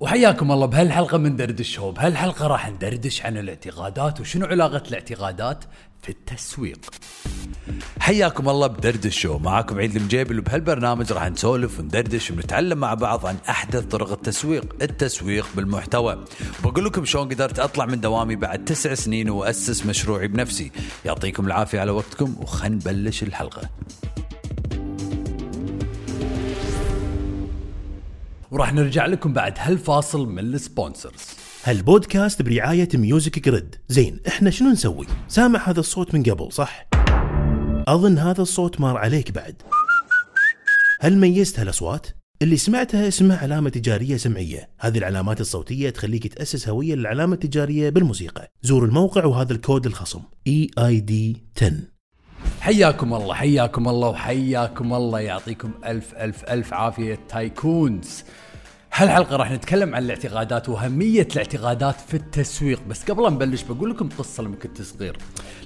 وحياكم الله بهالحلقة من دردش شو بهالحلقة راح ندردش عن الاعتقادات وشنو علاقة الاعتقادات في التسويق. حياكم الله بدردش شو معاكم عيد المجيبل وبهالبرنامج راح نسولف وندردش ونتعلم مع بعض عن أحدث طرق التسويق التسويق بالمحتوى. بقول لكم شلون قدرت أطلع من دوامي بعد تسع سنين وأسس مشروعي بنفسي. يعطيكم العافية على وقتكم وخل نبلش الحلقة. وراح نرجع لكم بعد هالفاصل من ال sponsors. هالبودكاست برعاية Music Grid. زين إحنا شنو نسوي؟ سامع هذا الصوت من قبل صح؟ أظن هذا الصوت مار عليك بعد. هل ميزت هالأصوات؟ اللي سمعتها اسمها علامة تجارية سمعية. هذه العلامات الصوتية تخليك تأسس هوية للعلامة التجارية بالموسيقى. زور الموقع وهذا الكود الخصم. EID 10 حياكم الله حياكم الله وحياكم الله. يعطيكم ألف ألف ألف عافية tycoons هالحلقة راح نتكلم عن الاعتقادات وأهمية الاعتقادات في التسويق. بس قبل لا نبلش بقول لكم قصة لما كنت صغير.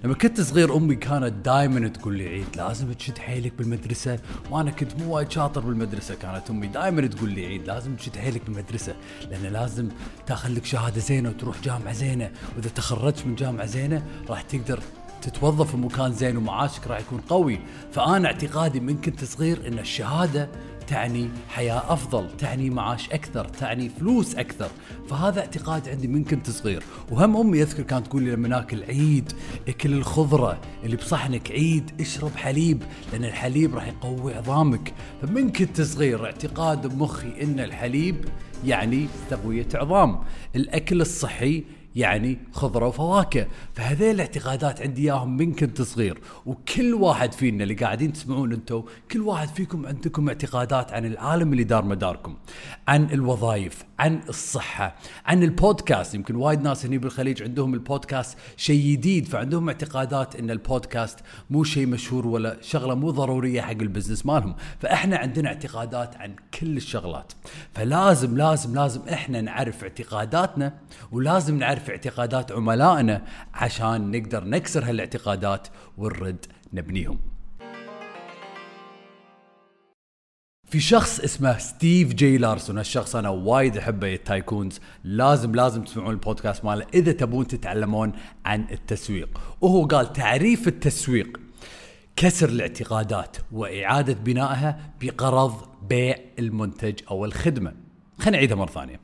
لما كنت صغير أمي كانت دائما تقول لي عيد لازم تشد حيلك بالمدرسة. وأنا كنت مو وايد شاطر بالمدرسة كانت أمي دائما تقول لي عيد لازم تشد حيلك بالمدرسة. لأن لازم تاخذ لك شهادة زينة وتروح جامعة زينة. وإذا تخرجت من جامعة زينة راح تقدر تتوظف في مكان زين ومعاشك راح يكون قوي. فأنا اعتقادي من كنت صغير إن الشهادة تعني حياة أفضل تعني معاش أكثر تعني فلوس أكثر. فهذا اعتقاد عندي من كنت صغير وهم أمي أذكر كانت تقول لي لما ناكل عيد اكل الخضرة اللي بصحنك عيد اشرب حليب لأن الحليب راح يقوي عظامك. فمن كنت صغير اعتقاد بمخي أن الحليب يعني تقوية عظام. الأكل الصحي يعني خضرة وفواكه. فهذيل الاعتقادات عندي إياهم من كنت صغير. وكل واحد فينا اللي قاعدين تسمعون أنتم كل واحد فيكم عندكم اعتقادات عن العالم اللي دار مداركم عن الوظائف عن الصحة عن البودكاست. يمكن وايد ناس هني بالخليج عندهم البودكاست شيء جديد فعندهم اعتقادات إن البودكاست مو شيء مشهور ولا شغلة مو ضرورية حق البزنس مالهم. فإحنا عندنا اعتقادات عن كل الشغلات. فلازم لازم لازم إحنا نعرف اعتقاداتنا ولازم نعرف اعتقادات عملائنا عشان نقدر نكسر هالاعتقادات ونرد نبنيهم. في شخص اسمه ستيف جي لارسون هالشخص أنا وايد أحبه يا tycoons لازم لازم تسمعون البودكاست ماله إذا تبون تتعلمون عن التسويق. وهو قال تعريف التسويق كسر الاعتقادات وإعادة بنائها بغرض بيع المنتج أو الخدمة. خلينا نعيدها مرة ثانية.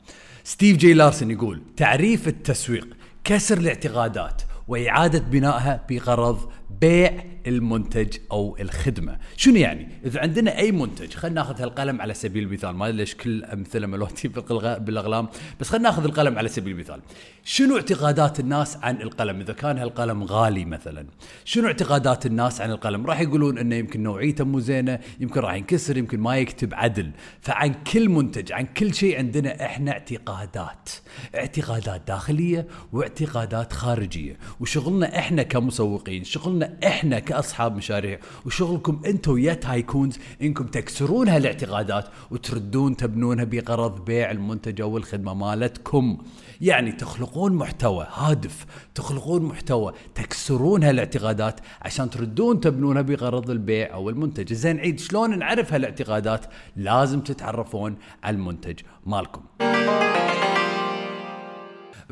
ستيف جي لارسون يقول تعريف التسويق كسر الاعتقادات وإعادة بنائها بغرض بيع المنتج أو الخدمة، شنو يعني؟ إذا عندنا أي منتج خلينا ناخذ هالقلم على سبيل المثال، مادري ليش كل أمثلتي بالاقلام، بس خلينا ناخذ القلم على سبيل المثال. شنو اعتقادات الناس عن القلم؟ إذا كان هالقلم غالي مثلا، شنو اعتقادات الناس عن القلم؟ راح يقولون إنه يمكن نوعيته مو زينة، يمكن راح ينكسر، يمكن ما يكتب عدل، فعن كل منتج، عن كل شيء عندنا إحنا اعتقادات، اعتقادات داخلية واعتقادات خارجية، وشغلنا إحنا كمسوقين، شغلنا إحنا كأصحاب مشاريع، وشغلكم أنتم يا تايكونز إنكم تكسرون هالاعتقادات وتردون تبنونها بغرض بيع المنتج أو الخدمه مالتكم. يعني تخلقون محتوى هادف، تخلقون محتوى تكسرون هالاعتقادات عشان تردون تبنونها بغرض البيع أو المنتج. زين عيد شلون نعرف هالاعتقادات؟ لازم تتعرفون على المنتج مالكم.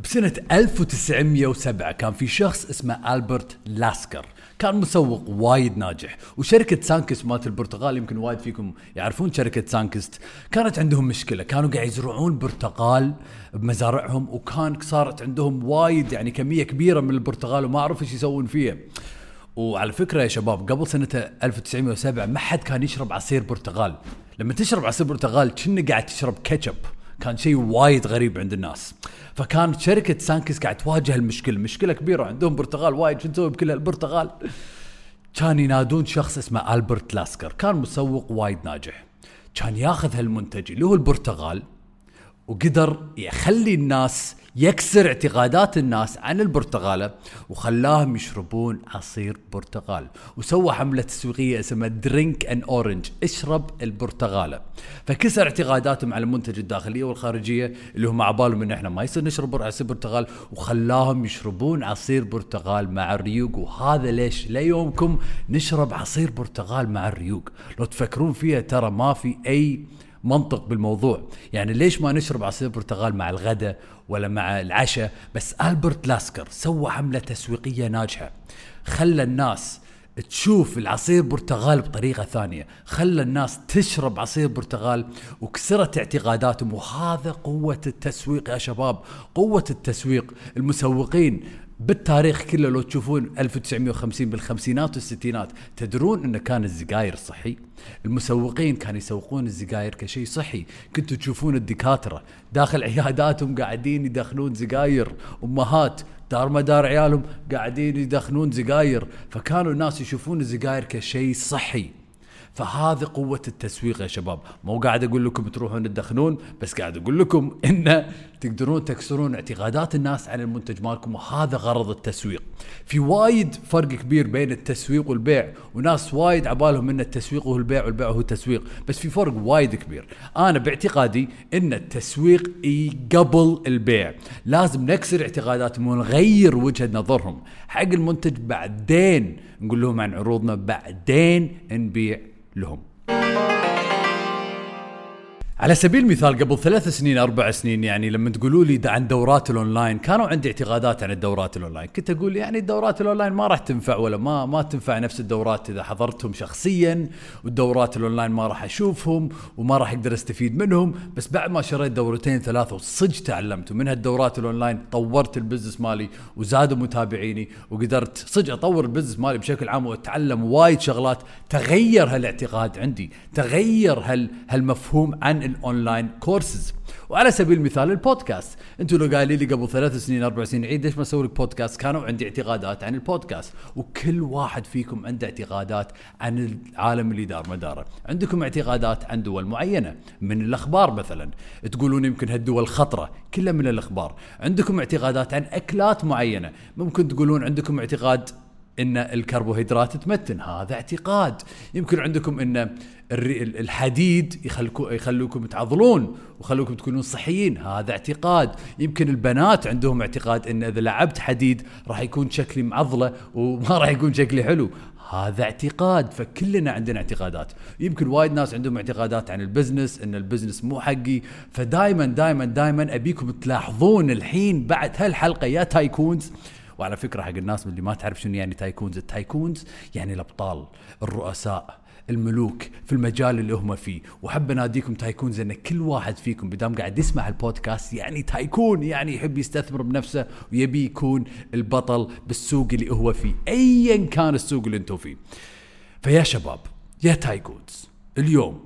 بسنة 1907 كان في شخص اسمه ألبرت لاسكر. كان مسوق وايد ناجح. وشركة سانكست مالت البرتقال يمكن وايد فيكم يعرفون شركة سانكست. كانت عندهم مشكلة. كانوا قاعد يزرعون برتقال بمزارعهم وكان صارت عندهم وايد يعني كمية كبيرة من البرتقال وما عرفوا إيش يسوون فيها. وعلى فكرة يا شباب قبل سنة 1907 ما حد كان يشرب عصير برتقال. لما تشرب عصير برتقال كأنك قاعد تشرب كاتشب. كان شيء وايد غريب عند الناس. فكانت شركة سانكست قاعد تواجه المشكلة مشكلة كبيرة. عندهم برتقال وايد شو نسوي بكل هالبرتقال كان ينادون شخص اسمه ألبرت لاسكر. كان مسوق وايد ناجح. كان ياخذ هالمنتج اللي هو البرتقال وقدر يخلي الناس يكسر اعتقادات الناس عن البرتقالة وخلاهم يشربون عصير برتقال وسوى حملة تسويقية اسمها درينك ان اورنج اشرب البرتقالة فكسر اعتقاداتهم على المنتج الداخلية والخارجية اللي هم عبالهم ان إحنا ما يصير نشرب عصير برتقال وخلاهم يشربون عصير برتقال مع الريوق. وهذا ليش؟ ليومكم نشرب عصير برتقال مع الريوق. لو تفكرون فيها ترى ما في أي منطق بالموضوع. يعني ليش ما نشرب عصير برتقال مع الغداء ولا مع العشاء بس ألبرت لاسكر سوى حملة تسويقية ناجحة. خلى الناس تشوف العصير برتقال بطريقة ثانية. خلى الناس تشرب عصير برتقال وكسرت اعتقاداتهم. وهذا قوة التسويق يا شباب قوة التسويق. المسوقين بالتاريخ كله لو تشوفون 1950 بالخمسينات والستينات تدرون انه كان السجاير صحي؟ المسوقين كانوا يسوقون السجاير كشيء صحي. كنتوا تشوفون الدكاترة داخل عياداتهم قاعدين يدخلون سجاير أمهات دار مدار عيالهم قاعدين يدخنون سجاير فكانوا الناس يشوفون السجاير كشيء صحي. فهذه قوة التسويق يا شباب. مو قاعد أقول لكم تروحون تدخنون بس قاعد أقول لكم إن تقدرون تكسرون اعتقادات الناس عن المنتج مالكم وهذا غرض التسويق. في وايد فرق كبير بين التسويق والبيع وناس وايد عبالهم إن التسويق هو البيع والبيع هو التسويق بس في فرق وايد كبير. أنا باعتقادي إن التسويق قبل البيع. لازم نكسر اعتقاداتهم ونغير وجهة نظرهم. حق المنتج بعدين نقول لهم عن عروضنا بعدين نبيع لهم. على سبيل المثال قبل ثلاث سنين أربع سنين يعني لما تقولوا لي عن دورات الأونلاين كانوا عندي اعتقادات عن الدورات الأونلاين. كنت أقول يعني الدورات الأونلاين ما راح تنفع ولا ما ما تنفع نفس الدورات إذا حضرتهم شخصيا والدورات الأونلاين ما راح أشوفهم وما راح أقدر أستفيد منهم. بس بعد ما شريت دورتين ثلاثة وصدق تعلمت ومن هالدورات الأونلاين طورت ال business مالي وزادوا متابعيني وقدرت صدق أطور ال business مالي بشكل عام وأتعلم وايد شغلات. تغير هالاعتقاد عندي تغير هال هالمفهوم عن ال online courses وعلى سبيل المثال البودكاست. أنتم لو قايلين لي قبل ثلاث سنين أربع سنين عيد ليش ما أسوي لك بودكاست؟ كانوا عندي اعتقادات عن البودكاست. وكل واحد فيكم عنده اعتقادات عن العالم اللي دار مداره. عندكم اعتقادات عن دول معينة؟ من الأخبار مثلا. تقولون يمكن هالدول خطرة كلها من الأخبار. عندكم اعتقادات عن أكلات معينة؟ ممكن تقولون عندكم اعتقاد إن الكربوهيدرات تمتن هذا اعتقاد. يمكن عندكم إن الحديد يخلكو يخلوكم تعضلون ويخلوكم تكونون صحيين هذا اعتقاد. يمكن البنات عندهم اعتقاد إن إذا لعبت حديد راح يكون شكلي معضلة وما راح يكون شكلي حلو هذا اعتقاد. فكلنا عندنا اعتقادات. يمكن وايد ناس عندهم اعتقادات عن ال business إن ال business مو حقي. فدائما دائما دائما أبيكم تلاحظون الحين بعد هالحلقة يا tycoons وعلى فكرة حق الناس اللي ما تعرف شنو يعني tycoons ال tycoons يعني الأبطال الرؤساء الملوك في المجال اللي هم فيه. وحب أناديكم tycoons إن كل واحد فيكم بدام قاعد يسمع البودكاست يعني tycoon يعني يحب يستثمر بنفسه ويبي يكون البطل بالسوق اللي هو فيه. ايا كان السوق اللي أنتم فيه. فيا شباب يا تايكونز اليوم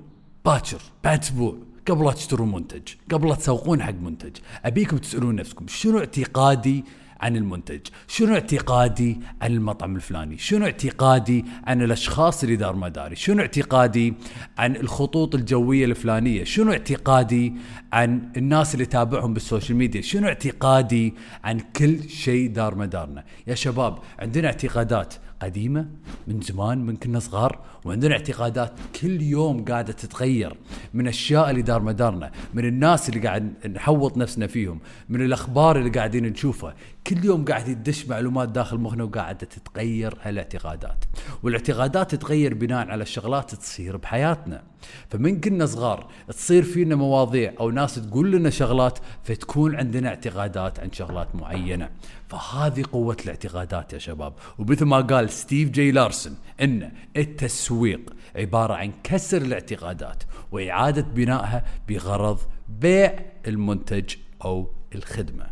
باكر بعد أسبوع قبل لا تشترون منتج قبل لا تسوقون حق منتج أبيكم تسألون نفسكم شنو اعتقادي عن المنتج. شنو اعتقادي عن المطعم الفلاني؟ شنو اعتقادي عن الأشخاص اللي دار مداري؟ شنو اعتقادي عن الخطوط الجوية الفلانية؟ شنو اعتقادي عن الناس اللي تابعهم بالسوشيال ميديا؟ شنو اعتقادي عن كل شيء دار مدارنا؟ يا شباب عندنا اعتقادات قديمة من زمان من كنا صغار وعندنا اعتقادات كل يوم قاعدة تتغير من أشياء اللي دار مدارنا من الناس اللي قاعد نحوط نفسنا فيهم من الأخبار اللي قاعدين نشوفها. كل يوم قاعد يدش معلومات داخل مخنا وقاعدة تتغير هالاعتقادات. والاعتقادات تتغير بناء على الشغلات تصير بحياتنا. فمن كنا صغار تصير فينا مواضيع أو ناس تقول لنا شغلات فتكون عندنا اعتقادات عن شغلات معينة. فهذه قوة الاعتقادات يا شباب. ومثل ما قال ستيف جي لارسون إن التسويق عبارة عن كسر الاعتقادات وإعادة بنائها بغرض بيع المنتج أو الخدمة.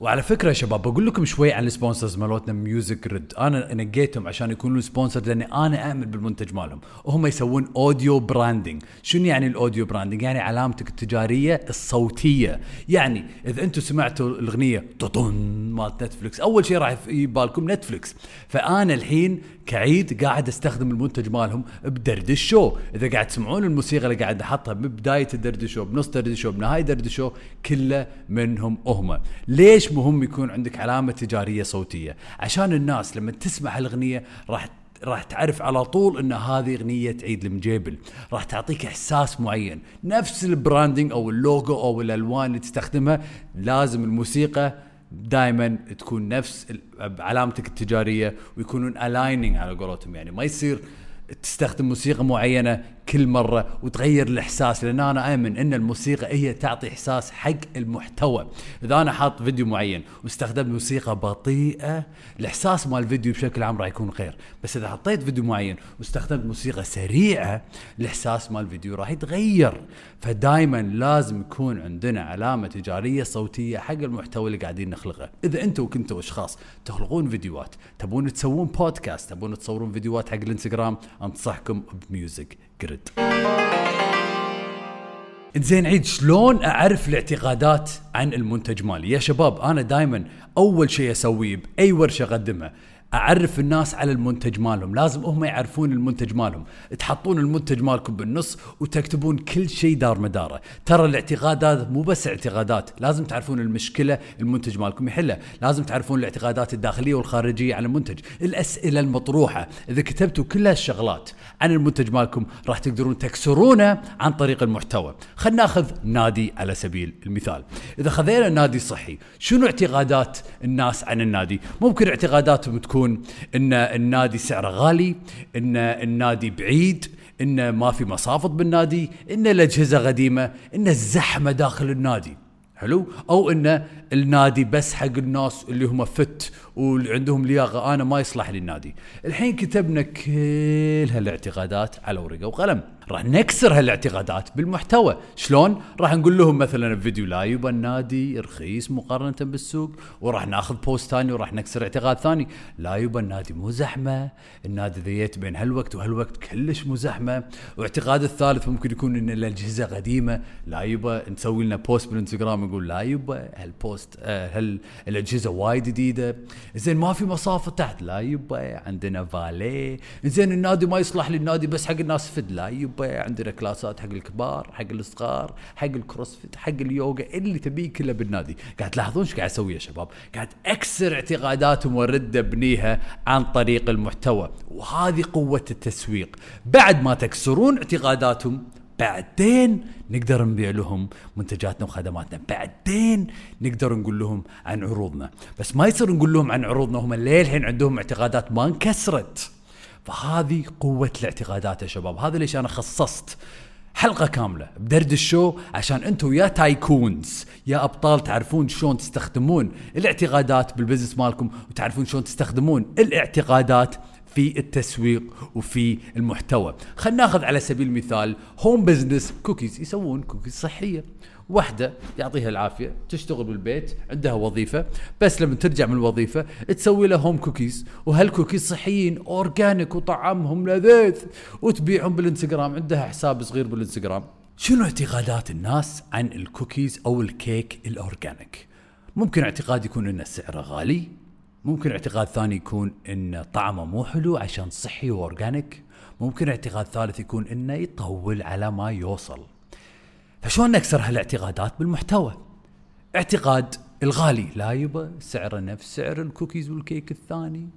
وعلى فكرة يا شباب بقول لكم شوي عن ال sponsors مالتنا Music Grid أنا نقيتهم عشان يكونوا sponsor لأني أنا أآمن بالمنتج مالهم. وهم يسوون audio branding شنو يعني ال audio branding يعني علامتك التجارية الصوتية. يعني إذا أنتم سمعتوا الأغنية ططن مالت نتفلكس أول شيء راح يبالكم نتفلكس فأنا الحين كعيد قاعد أستخدم المنتج مالهم بدردش شو إذا قاعد تسمعون الموسيقى اللي قاعد أحطها ببداية الدردش شو بنص دردش شو بنهاية دردش شو كله منهم هم. ليش مهم يكون عندك علامة تجارية صوتية. عشان الناس لما تسمع الاغنيه راح راح تعرف على طول إن هذه أغنية عيد المجيبل. راح تعطيك إحساس معين. نفس ال branding أو اللوجو أو الألوان اللي تستخدمها لازم الموسيقى دائما تكون نفس علامتك التجارية ويكونون aligned على قولتهم. يعني ما يصير تستخدم موسيقى معينة كل مرة وتغير الإحساس لأن أنا اؤمن إن الموسيقى هي تعطي إحساس حق المحتوى. إذا أنا حاط فيديو معين واستخدمت موسيقى بطيئة الإحساس مال الفيديو بشكل عام راح يكون غير بس إذا حطيت فيديو معين واستخدمت موسيقى سريعة الإحساس مال الفيديو راح يتغير. فدائما لازم يكون عندنا علامة تجارية صوتية حق المحتوى اللي قاعدين نخلقه. إذا أنتم كنتوا أشخاص تخلقون فيديوهات تبون تسوون بودكاست تبون تصورون فيديوهات حق الإنستغرام أنصحكم ب Music Grid. زين عيد شلون أعرف الاعتقادات عن المنتج مالي؟ يا شباب أنا دائما أول شيء أسويه بأي ورشة اقدمها أعرف الناس على المنتج مالهم. لازم هم يعرفون المنتج مالهم. تحطون المنتج مالكم بالنص وتكتبون كل شيء دار مداره. ترى الاعتقادات مو بس اعتقادات. لازم تعرفون المشكلة المنتج مالكم يحلها. لازم تعرفون الاعتقادات الداخلية والخارجية عن المنتج. الأسئلة المطروحة. إذا كتبتوا كل هالشغلات عن المنتج مالكم راح تقدرون تكسرونه عن طريق المحتوى. خلينا ناخذ نادي على سبيل المثال. إذا خذينا نادي صحي شنو اعتقادات الناس عن النادي؟ ممكن اعتقاداتهم تكون تكون إن النادي سعره غالي إن النادي بعيد إن ما في مصافط بالنادي إن الأجهزة قديمة إن الزحمة داخل النادي. حلو؟ أو إن النادي بس حق الناس اللي هم فت واللي عندهم لياقة أنا ما يصلح لي النادي الحين كتبنا كل هالاعتقادات على ورقة وقلم. راح نكسر هالاعتقادات بالمحتوى. شلون؟ راح نقول لهم مثلا الفيديو لا يبا النادي رخيص مقارنة بالسوق وراح ناخذ post ثاني وراح نكسر اعتقاد ثاني. لا يبا النادي مو زحمة. النادي ذيت بين هالوقت وهالوقت كلش مو زحمة. واعتقاد الثالث ممكن يكون إن الأجهزة قديمة. لا يبا نسوي لنا post بالإنستغرام نقول لا يبا هال post آه هل الأجهزة وايد جديدة. زين ما في مصافط تحت. لا يبا عندنا فالي زين النادي ما يصلح للنادي بس حق الناس فد. لا يبا عندنا كلاسات حق الكبار حق الصغار حق الكروسفيت حق اليوغا اللي تبيه كله بالنادي. قاعد تلاحظون إيش قاعد أسوي يا شباب؟ قاعد أكسر اعتقاداتهم وارد ابنيها عن طريق المحتوى. وهذه قوة التسويق. بعد ما تكسرون اعتقاداتهم بعدين نقدر نبيع لهم منتجاتنا وخدماتنا. بعدين نقدر نقول لهم عن عروضنا. بس ما يصير نقول لهم عن عروضنا هم للحين عندهم اعتقادات ما انكسرت. فهذه قوة الاعتقادات يا شباب. هذا ليش أنا خصصت حلقة كاملة بدردش شو عشان أنتم يا tycoons يا أبطال تعرفون شلون تستخدمون الاعتقادات بال business مالكم وتعرفون شلون تستخدمون الاعتقادات في التسويق وفي المحتوى. خلينا ناخذ على سبيل المثال home business cookies يسوون كوكيز صحية. واحدة يعطيها العافية تشتغل بالبيت عندها وظيفة بس لما ترجع من الوظيفة تسوي لها home cookies وهالكوكيز صحيين organic وطعمهم لذيذ وتبيعهم بالانستغرام عندها حساب صغير بالانستغرام شنو اعتقادات الناس عن الكوكيز أو الكيك ال organic ممكن اعتقاد يكون ان سعره غالي ممكن اعتقاد ثاني يكون إن طعمه مو حلو عشان صحي و organic ممكن اعتقاد ثالث يكون إنه يطول على ما يوصل. فشلون نكسر هالاعتقادات بالمحتوى؟ اعتقاد الغالي. لا يبا سعره نفس سعر الكوكيز والكيك الثاني.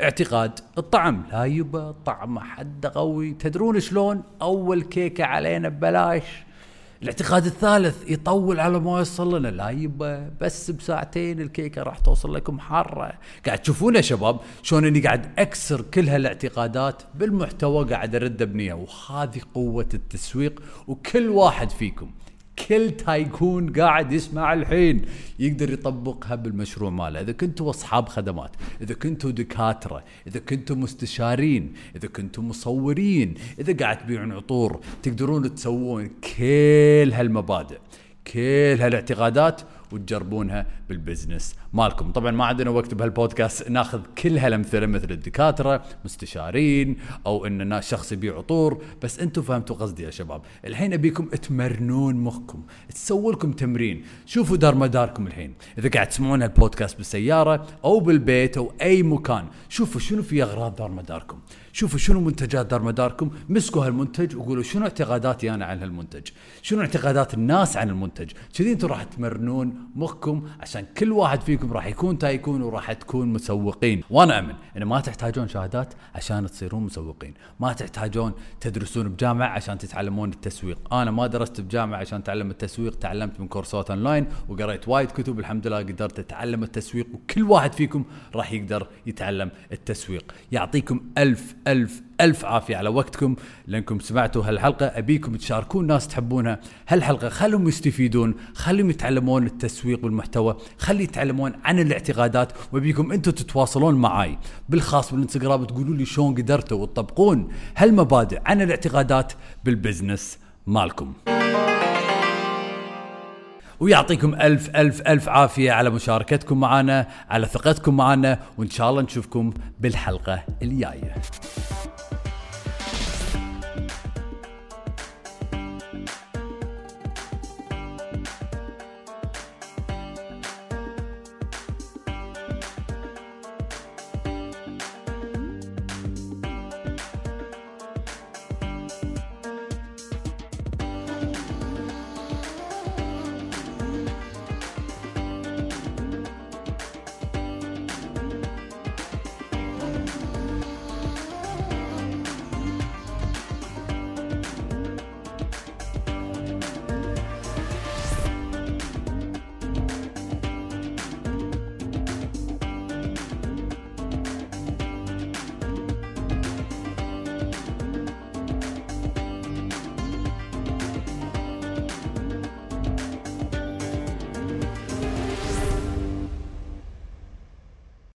اعتقاد الطعم. لا يبا طعمه حد قوي تدرون شلون؟ أول كيكة علينا ببلاش. الاعتقاد الثالث يطول على ما يوصل لنا. لا يبا بس بساعتين الكيكة راح توصل لكم حارة. قاعد تشوفون يا شباب شلون إني قاعد أكسر كل هالاعتقادات بالمحتوى قاعد أرد ابنيه وهذه قوة التسويق وكل واحد فيكم. كل تايكون قاعد يسمع الحين يقدر يطبقها بالمشروع ماله. إذا كنتوا أصحاب خدمات إذا كنتوا دكاترة إذا كنتوا مستشارين إذا كنتوا مصورين إذا قاعد تبيعون عطور تقدرون تسوون كل هالمبادئ كل هالإعتقادات وتجربونها بالبزنس مالكم. طبعا ما عندنا وقت بهالبودكاست ناخذ كل هالأمثلة مثل الدكاترة مستشارين أو ان شخص يبيع عطور. بس أنتم فهمتوا قصدي يا شباب الحين أبيكم تمرنون مخكم تسووا لكم تمرين. شوفوا دار مداركم الحين. إذا قاعد تسمعون هالبودكاست بالسيارة أو بالبيت أو أي مكان شوفوا شنو في أغراض دار مداركم. شوفوا شنو منتجات دار مداركم. مسكوا هالمنتج وقولوا شنو اعتقاداتي أنا عن هالمنتج. شنو اعتقادات الناس عن المنتج. كذي أنتم راح تمرنون مخكم عشان كل واحد فيكم راح يكون تايكون وراح تكون مسوقين. وأنا أمن إن ما تحتاجون شهادات عشان تصيرون مسوقين. ما تحتاجون تدرسون بجامعة عشان تتعلمون التسويق. أنا ما درست بجامعة عشان اتعلم التسويق تعلمت من كورسات أونلاين وقريت وايد كتب الحمد لله قدرت أتعلم التسويق وكل واحد فيكم راح يقدر يتعلم التسويق. يعطيكم ألف ألف ألف عافية على وقتكم. لأنكم سمعتوا هالحلقة أبيكم تشاركون ناس تحبونها. هالحلقة خلهم يستفيدون خلهم يتعلمون التسويق. والمحتوى. خلي يتعلمون عن الاعتقادات وابيكم أنتم تتواصلون معاي. بالخاص بالانستغرام تقولوا لي شلون قدرتوا وتطبقون هالمبادئ عن الاعتقادات بالبزنس مالكم. ويعطيكم ألف ألف ألف عافية على مشاركتكم معنا على ثقتكم معنا وإن شاء الله نشوفكم بالحلقة الجاية.